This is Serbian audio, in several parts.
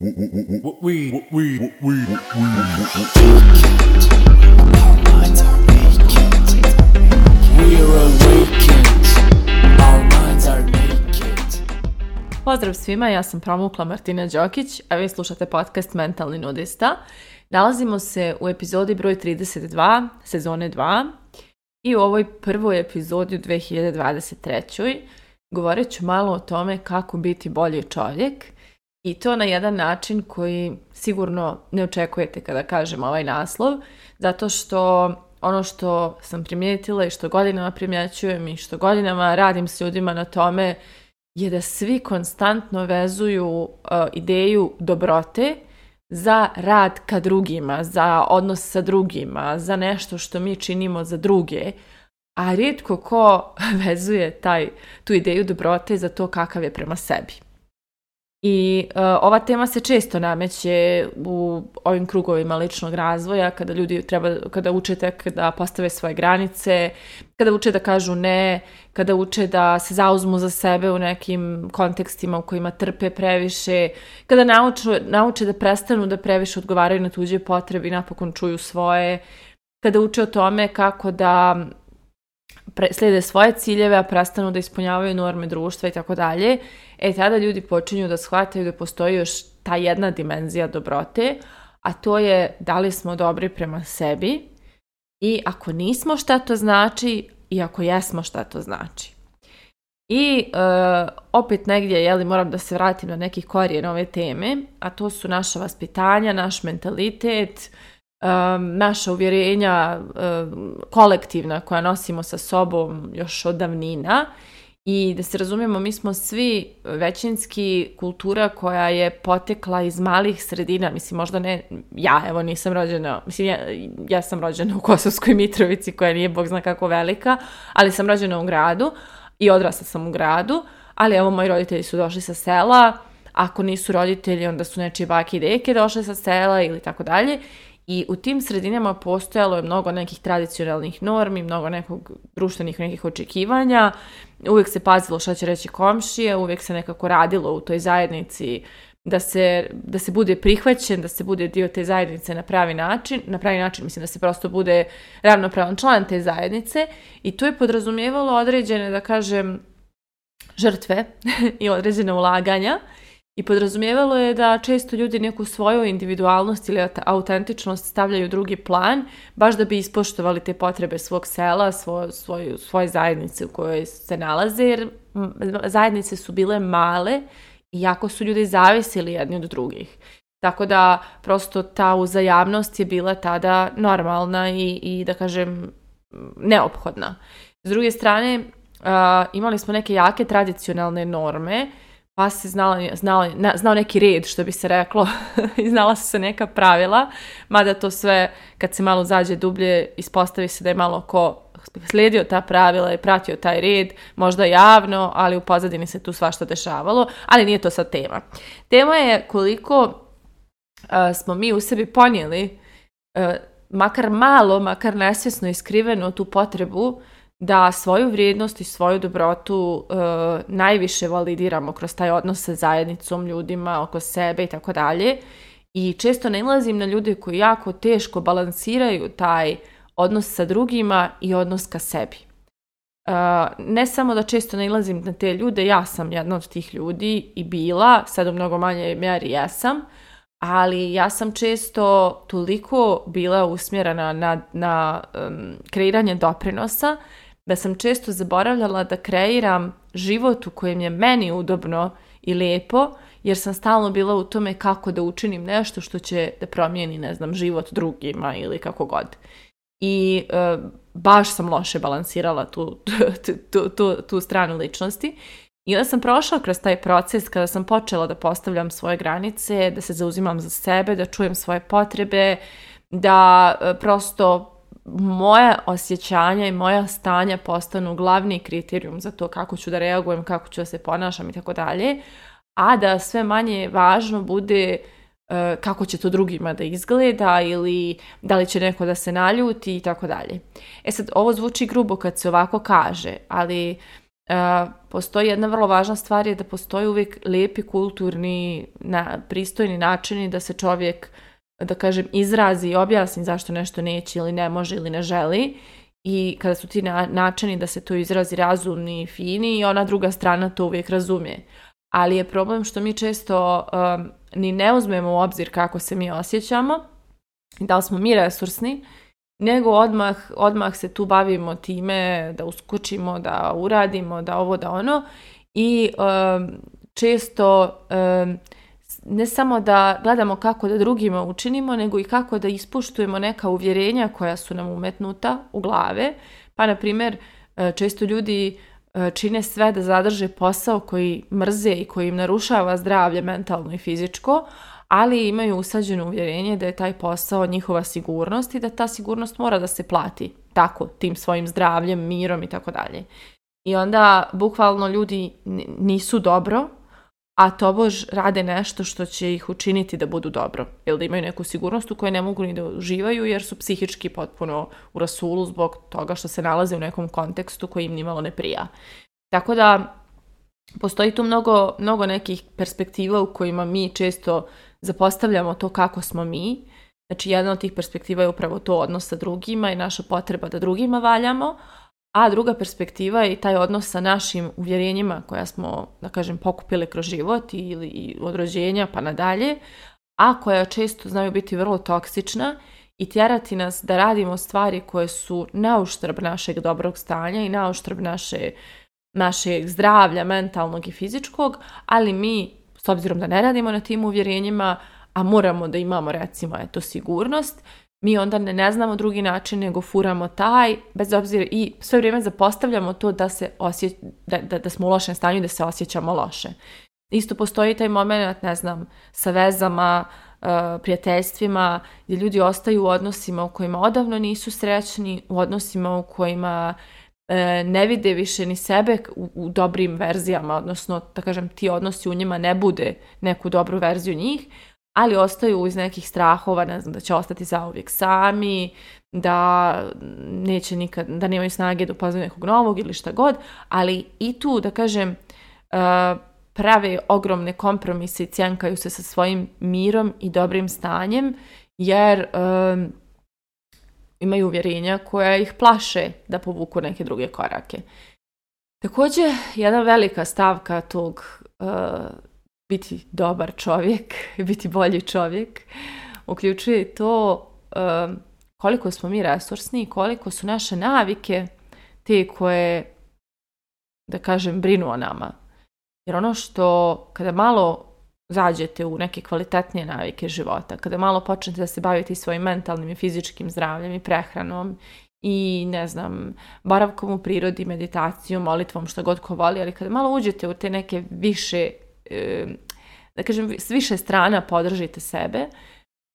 Pozdrav svima, ja sam Promukla Martina Đokić, a vi slušate podcast Mentalni nudista. Nalazimo se u epizodi broj 32, sezone 2 i u ovoj prvoj epizodi u 2023. Govorit ću malo o tome kako biti bolji čovjek – i to na jedan način koji sigurno ne očekujete kada kažem ovaj naslov, zato što ono što sam primijetila i što godinama primjećujem i što godinama radim s ljudima na tome je da svi konstantno vezuju e, ideju dobrote za rad ka drugima, za odnos sa drugima, za nešto što mi činimo za druge, a rijetko ko vezuje taj, tu ideju dobrote za to kakav je prema sebi. I e, ova tema se često nameće u ovim krugovima ličnog razvoja, kada ljudi treba, kada uče tek da postave svoje granice, kada uče da kažu ne, kada uče da se zauzmu za sebe u nekim kontekstima u kojima trpe previše, kada nauču, nauče da prestanu da previše odgovaraju na tuđe potrebe i napokon čuju svoje, kada uče o tome kako da svoje ciljeve, a prestanu da ispunjavaju norme društva i tako dalje. E, tada ljudi počinju da shvataju da postoji još ta jedna dimenzija dobrote, a to je da li smo dobri prema sebi i ako nismo šta to znači i ako jesmo šta to znači. I e, opet negdje, jeli, moram da se vratim na neki korijen ove teme, a to su naša vaspitanja, naš mentalitet, e, naša uvjerenja e, kolektivna koja nosimo sa sobom još od davnina i da se razumijemo, mi smo svi većinski kultura koja je potekla iz malih sredina. Mislim, možda ne, ja evo nisam rođena, mislim, ja, ja sam rođena u Kosovskoj Mitrovici koja nije, bog zna kako velika, ali sam rođena u gradu i odrasla sam u gradu, ali evo moji roditelji su došli sa sela, ako nisu roditelji, onda su nečije bake i deke došle sa sela ili tako dalje. I u tim sredinama postojalo je mnogo nekih tradicionalnih normi, mnogo nekog društvenih nekih očekivanja. Uvijek se pazilo šta će reći komšije, uvijek se nekako radilo u toj zajednici da se, da se bude prihvaćen, da se bude dio te zajednice na pravi način, na pravi način mislim da se prosto bude ravnopravan član te zajednice i to je podrazumijevalo određene, da kažem, žrtve i određene ulaganja i podrazumijevalo je da često ljudi neku svoju individualnost ili autentičnost stavljaju u drugi plan, baš da bi ispoštovali te potrebe svog sela, svoje zajednice u kojoj se nalaze, jer zajednice su bile male i jako su ljudi zavisili jedni od drugih. Tako da prosto ta uzajamnost je bila tada normalna i, i da kažem neophodna. S druge strane, imali smo neke jake tradicionalne norme pa si znala, znala, znao neki red što bi se reklo i znala su se neka pravila, mada to sve kad se malo zađe dublje ispostavi se da je malo ko slijedio ta pravila i pratio taj red, možda javno, ali u pozadini se tu svašta dešavalo, ali nije to sad tema. Tema je koliko e, smo mi u sebi ponijeli, e, makar malo, makar nesvjesno iskriveno tu potrebu da svoju vrijednost i svoju dobrotu e, najviše validiramo kroz taj odnos sa zajednicom, ljudima oko sebe i tako dalje. I često nalazim na ljude koji jako teško balansiraju taj odnos sa drugima i odnos ka sebi. E, ne samo da često nailazim na te ljude, ja sam jedna od tih ljudi i bila, sad u mnogo manje mjeri jesam, ali ja sam često toliko bila usmjerena na, na kreiranje doprinosa da sam često zaboravljala da kreiram život u kojem je meni udobno i lijepo, jer sam stalno bila u tome kako da učinim nešto što će da promijeni, ne znam, život drugima ili kako god. I e, baš sam loše balansirala tu, tu, tu, tu stranu ličnosti. I onda sam prošla kroz taj proces kada sam počela da postavljam svoje granice, da se zauzimam za sebe, da čujem svoje potrebe, da e, prosto moje osjećanja i moja stanja postanu glavni kriterijum za to kako ću da reagujem, kako ću da se ponašam i tako dalje, a da sve manje važno bude e, kako će to drugima da izgleda ili da li će neko da se naljuti i tako dalje. E sad, ovo zvuči grubo kad se ovako kaže, ali e, postoji jedna vrlo važna stvar je da postoji uvijek lijepi, kulturni, na, pristojni načini da se čovjek da kažem, izrazi i objasni zašto nešto neće ili ne može ili ne želi i kada su ti načini da se to izrazi razumni i fini i ona druga strana to uvijek razumije. Ali je problem što mi često um, ni ne uzmemo u obzir kako se mi osjećamo, da li smo mi resursni, nego odmah, odmah se tu bavimo time da uskočimo, da uradimo, da ovo, da ono i um, često um, ne samo da gledamo kako da drugima učinimo, nego i kako da ispuštujemo neka uvjerenja koja su nam umetnuta u glave. Pa, na primjer, e, često ljudi e, čine sve da zadrže posao koji mrze i koji im narušava zdravlje mentalno i fizičko, ali imaju usađeno uvjerenje da je taj posao njihova sigurnost i da ta sigurnost mora da se plati tako, tim svojim zdravljem, mirom i tako dalje. I onda bukvalno ljudi nisu dobro a tobož rade nešto što će ih učiniti da budu dobro ili da imaju neku sigurnost u kojoj ne mogu ni da uživaju jer su psihički potpuno u rasulu zbog toga što se nalaze u nekom kontekstu koji im nimalo ne prija. Tako da postoji tu mnogo, mnogo nekih perspektiva u kojima mi često zapostavljamo to kako smo mi. Znači jedna od tih perspektiva je upravo to odnos sa drugima i naša potreba da drugima valjamo, a druga perspektiva je taj odnos sa našim uvjerenjima koja smo, da kažem, pokupili kroz život ili od rođenja pa nadalje, a koja često znaju biti vrlo toksična i tjerati nas da radimo stvari koje su nauštrb našeg dobrog stanja i nauštrb naše, našeg zdravlja mentalnog i fizičkog, ali mi, s obzirom da ne radimo na tim uvjerenjima, a moramo da imamo recimo eto sigurnost, mi onda ne, znamo drugi način nego furamo taj, bez obzira i sve vrijeme zapostavljamo to da, se osje, da, da, smo u lošem stanju i da se osjećamo loše. Isto postoji taj moment, ne znam, sa vezama, e, prijateljstvima, gdje ljudi ostaju u odnosima u kojima odavno nisu srećni, u odnosima u kojima e, ne vide više ni sebe u, dobrim verzijama, odnosno, da kažem, ti odnosi u njima ne bude neku dobru verziju njih, ali ostaju iz nekih strahova, ne znam, da će ostati zauvijek sami, da neće nikad, da nemaju snage da upoznaju nekog novog ili šta god, ali i tu, da kažem, e, prave ogromne kompromise i cjenkaju se sa svojim mirom i dobrim stanjem, jer e, imaju uvjerenja koja ih plaše da povuku neke druge korake. Također, jedna velika stavka tog e, biti dobar čovjek, biti bolji čovjek, uključuje to koliko smo mi resursni i koliko su naše navike te koje, da kažem, brinu o nama. Jer ono što, kada malo zađete u neke kvalitetnije navike života, kada malo počnete da se bavite svojim mentalnim i fizičkim zdravljem i prehranom i ne znam, baravkom u prirodi, meditacijom, molitvom, što god ko voli, ali kada malo uđete u te neke više da kažem, s više strana podržite sebe,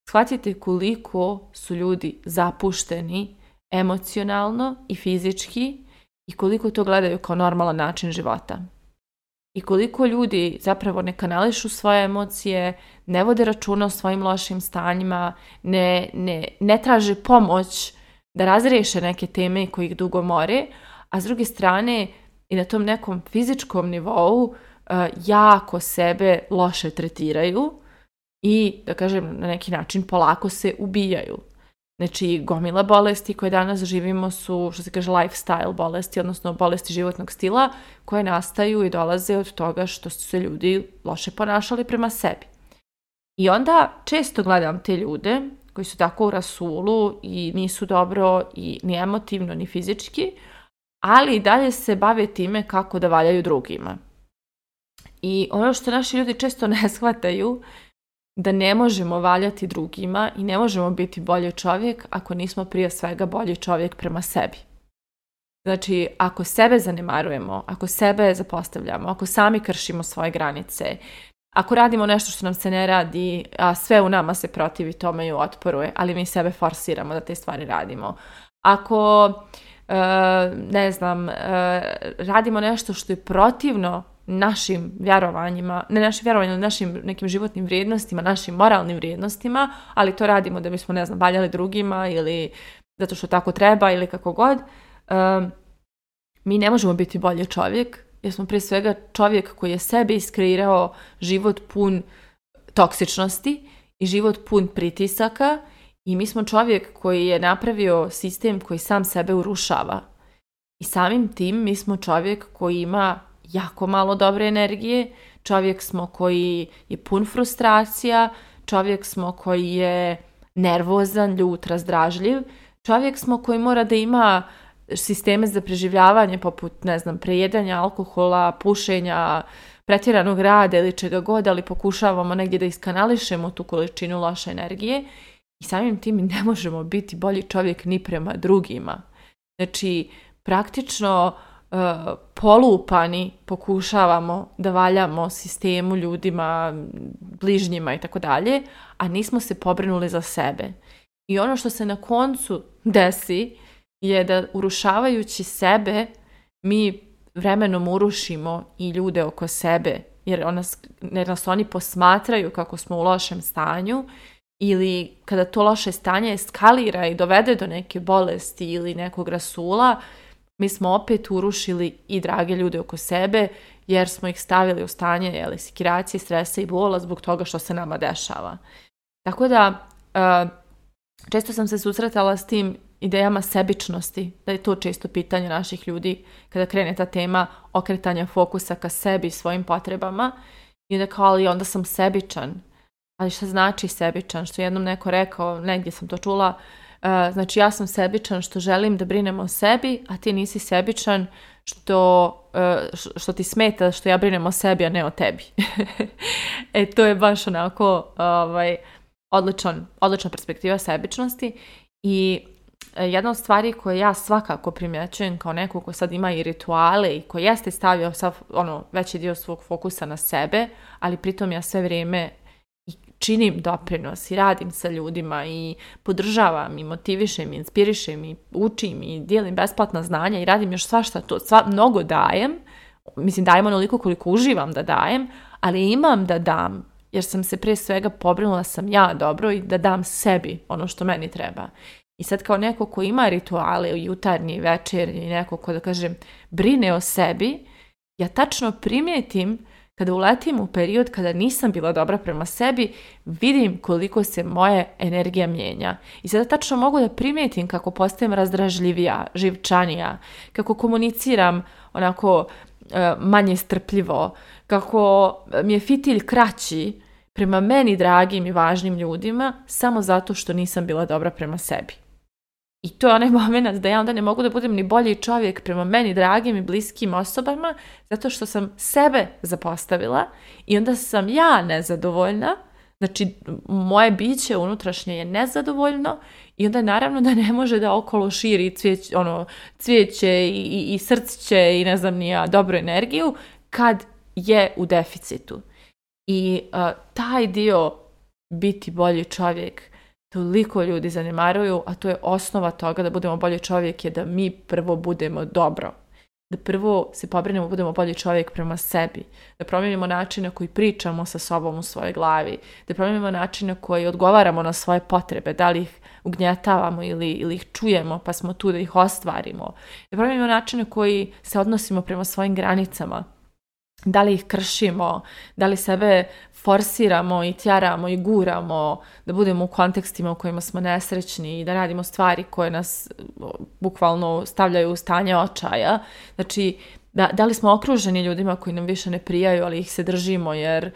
shvatite koliko su ljudi zapušteni emocionalno i fizički i koliko to gledaju kao normalan način života. I koliko ljudi zapravo ne kanališu svoje emocije, ne vode računa o svojim lošim stanjima, ne, ne, traže pomoć da razriješe neke teme koji ih dugo more, a s druge strane i na tom nekom fizičkom nivou E, jako sebe loše tretiraju i, da kažem, na neki način polako se ubijaju. Znači, gomila bolesti koje danas živimo su, što se kaže, lifestyle bolesti, odnosno bolesti životnog stila, koje nastaju i dolaze od toga što su se ljudi loše ponašali prema sebi. I onda često gledam te ljude koji su tako u rasulu i nisu dobro i ni emotivno ni fizički, ali i dalje se bave time kako da valjaju drugima. I ono što naši ljudi često ne shvataju, da ne možemo valjati drugima i ne možemo biti bolji čovjek ako nismo prije svega bolji čovjek prema sebi. Znači, ako sebe zanemarujemo, ako sebe zapostavljamo, ako sami kršimo svoje granice, ako radimo nešto što nam se ne radi, a sve u nama se protivi tome i otporuje, ali mi sebe forsiramo da te stvari radimo. Ako, e, ne znam, e, radimo nešto što je protivno našim vjerovanjima, ne našim vjerovanjima, našim nekim životnim vrijednostima, našim moralnim vrijednostima, ali to radimo da bismo, ne znam, valjali drugima ili zato što tako treba ili kako god. mi ne možemo biti bolji čovjek, jer smo prije svega čovjek koji je sebi iskreirao život pun toksičnosti i život pun pritisaka i mi smo čovjek koji je napravio sistem koji sam sebe urušava. I samim tim mi smo čovjek koji ima jako malo dobre energije, čovjek smo koji je pun frustracija, čovjek smo koji je nervozan, ljut, razdražljiv, čovjek smo koji mora da ima sisteme za preživljavanje poput, ne znam, prejedanja alkohola, pušenja, pretjeranog rada ili čega god, ali pokušavamo negdje da iskanališemo tu količinu loše energije i samim tim ne možemo biti bolji čovjek ni prema drugima. Znači, praktično E, polupani pokušavamo da valjamo sistemu, ljudima, bližnjima i tako dalje, a nismo se pobrinuli za sebe. I ono što se na koncu desi je da urušavajući sebe mi vremenom urušimo i ljude oko sebe, jer, onas, jer nas oni posmatraju kako smo u lošem stanju ili kada to loše stanje eskalira i dovede do neke bolesti ili nekog rasula, mi smo opet urušili i drage ljude oko sebe, jer smo ih stavili u stanje jeli, sikiracije, stresa i bola zbog toga što se nama dešava. Tako da, eh, često sam se susretala s tim idejama sebičnosti, da je to često pitanje naših ljudi kada krene ta tema okretanja fokusa ka sebi i svojim potrebama i da kao ali onda sam sebičan. Ali što znači sebičan? Što jednom neko rekao, negdje sam to čula, znači ja sam sebičan što želim da brinem o sebi, a ti nisi sebičan što, e, što ti smeta što ja brinem o sebi, a ne o tebi. e, to je baš onako ovaj, odličan, odlična perspektiva sebičnosti i e, jedna od stvari koje ja svakako primjećujem kao neko ko sad ima i rituale i ko jeste stavio sav, ono, veći dio svog fokusa na sebe, ali pritom ja sve vrijeme činim doprinos i radim sa ljudima i podržavam i motivišem i inspirišem i učim i dijelim besplatna znanja i radim još svašta to, sva, mnogo dajem, mislim dajem onoliko koliko uživam da dajem, ali imam da dam jer sam se prije svega pobrinula sam ja dobro i da dam sebi ono što meni treba. I sad kao neko ko ima rituale jutarnji, večernji, neko ko da kažem brine o sebi, ja tačno primijetim kada uletim u period kada nisam bila dobra prema sebi, vidim koliko se moje energija mijenja. I sada tačno mogu da primetim kako postajem razdražljivija, živčanija, kako komuniciram onako e, manje strpljivo, kako e, mi je fitilj kraći prema meni dragim i važnim ljudima samo zato što nisam bila dobra prema sebi. I to je onaj moment da ja onda ne mogu da budem ni bolji čovjek prema meni, dragim i bliskim osobama, zato što sam sebe zapostavila i onda sam ja nezadovoljna, znači moje biće unutrašnje je nezadovoljno i onda naravno da ne može da okolo širi ono, cvijeće i, i, i i ne znam nija dobru energiju kad je u deficitu. I taj dio biti bolji čovjek, toliko ljudi zanimaruju, a to je osnova toga da budemo bolji čovjek je da mi prvo budemo dobro. Da prvo se pobrinemo, budemo bolji čovjek prema sebi. Da promijenimo način na koji pričamo sa sobom u svojoj glavi. Da promijenimo način na koji odgovaramo na svoje potrebe. Da li ih ugnjetavamo ili, ili ih čujemo pa smo tu da ih ostvarimo. Da promijenimo način na koji se odnosimo prema svojim granicama da li ih kršimo, da li sebe forsiramo i tjaramo i guramo, da budemo u kontekstima u kojima smo nesrećni i da radimo stvari koje nas bukvalno stavljaju u stanje očaja. Znači, da, da li smo okruženi ljudima koji nam više ne prijaju, ali ih se držimo jer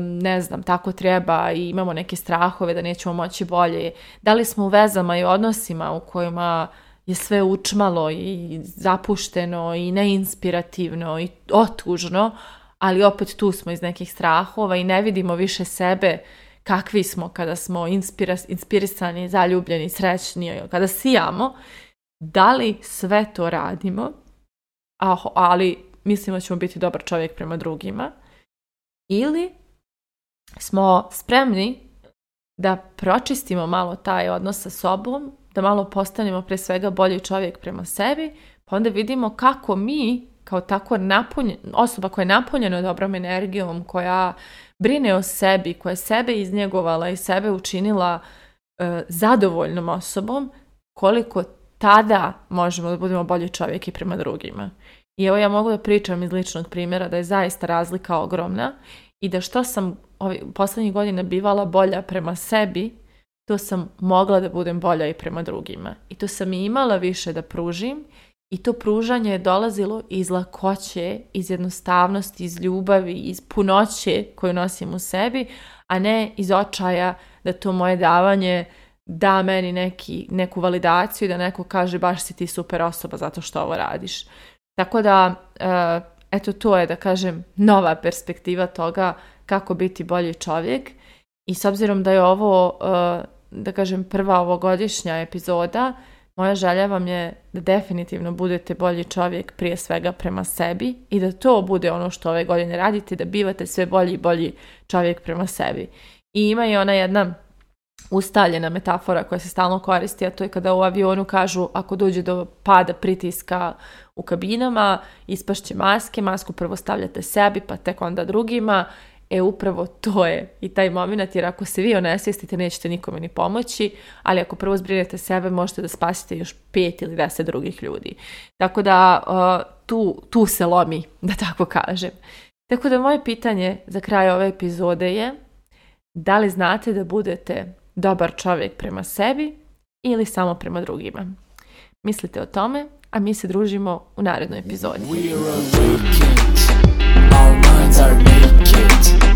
ne znam, tako treba i imamo neke strahove da nećemo moći bolje. Da li smo u vezama i odnosima u kojima je sve učmalo i zapušteno i neinspirativno i otužno, ali opet tu smo iz nekih strahova i ne vidimo više sebe kakvi smo kada smo inspirisani, zaljubljeni, srećni, kada sijamo, da li sve to radimo, ali mislimo da ćemo biti dobar čovjek prema drugima, ili smo spremni da pročistimo malo taj odnos sa sobom da malo postanemo pre svega bolji čovjek prema sebi, pa onda vidimo kako mi kao tako napunjen, osoba koja je napunjena dobrom energijom, koja brine o sebi, koja je sebe iznjegovala i sebe učinila e, zadovoljnom osobom, koliko tada možemo da budemo bolji čovjek i prema drugima. I evo ja mogu da pričam iz ličnog primjera da je zaista razlika ogromna i da što sam ovih poslednjih godina bivala bolja prema sebi, to sam mogla da budem bolja i prema drugima. I to sam i imala više da pružim i to pružanje je dolazilo iz lakoće, iz jednostavnosti, iz ljubavi, iz punoće koju nosim u sebi, a ne iz očaja da to moje davanje da meni neki, neku validaciju i da neko kaže baš si ti super osoba zato što ovo radiš. Tako da, e, eto to je da kažem nova perspektiva toga kako biti bolji čovjek i s obzirom da je ovo e, da kažem, prva ovogodišnja epizoda, moja želja vam je da definitivno budete bolji čovjek prije svega prema sebi i da to bude ono što ove godine radite, da bivate sve bolji i bolji čovjek prema sebi. I ima i ona jedna ustaljena metafora koja se stalno koristi, a to je kada u avionu kažu ako dođe do pada pritiska u kabinama, ispašće maske, masku prvo stavljate sebi pa tek onda drugima E upravo to je i taj moment jer ako se vi onesvijestite nećete nikome ni pomoći, ali ako prvo zbrinete sebe možete da spasite još pet ili deset drugih ljudi. Tako da tu, tu se lomi, da tako kažem. Tako da moje pitanje za kraj ove epizode je da li znate da budete dobar čovjek prema sebi ili samo prema drugima? Mislite o tome, a mi se družimo u narednoj epizodi. hands are naked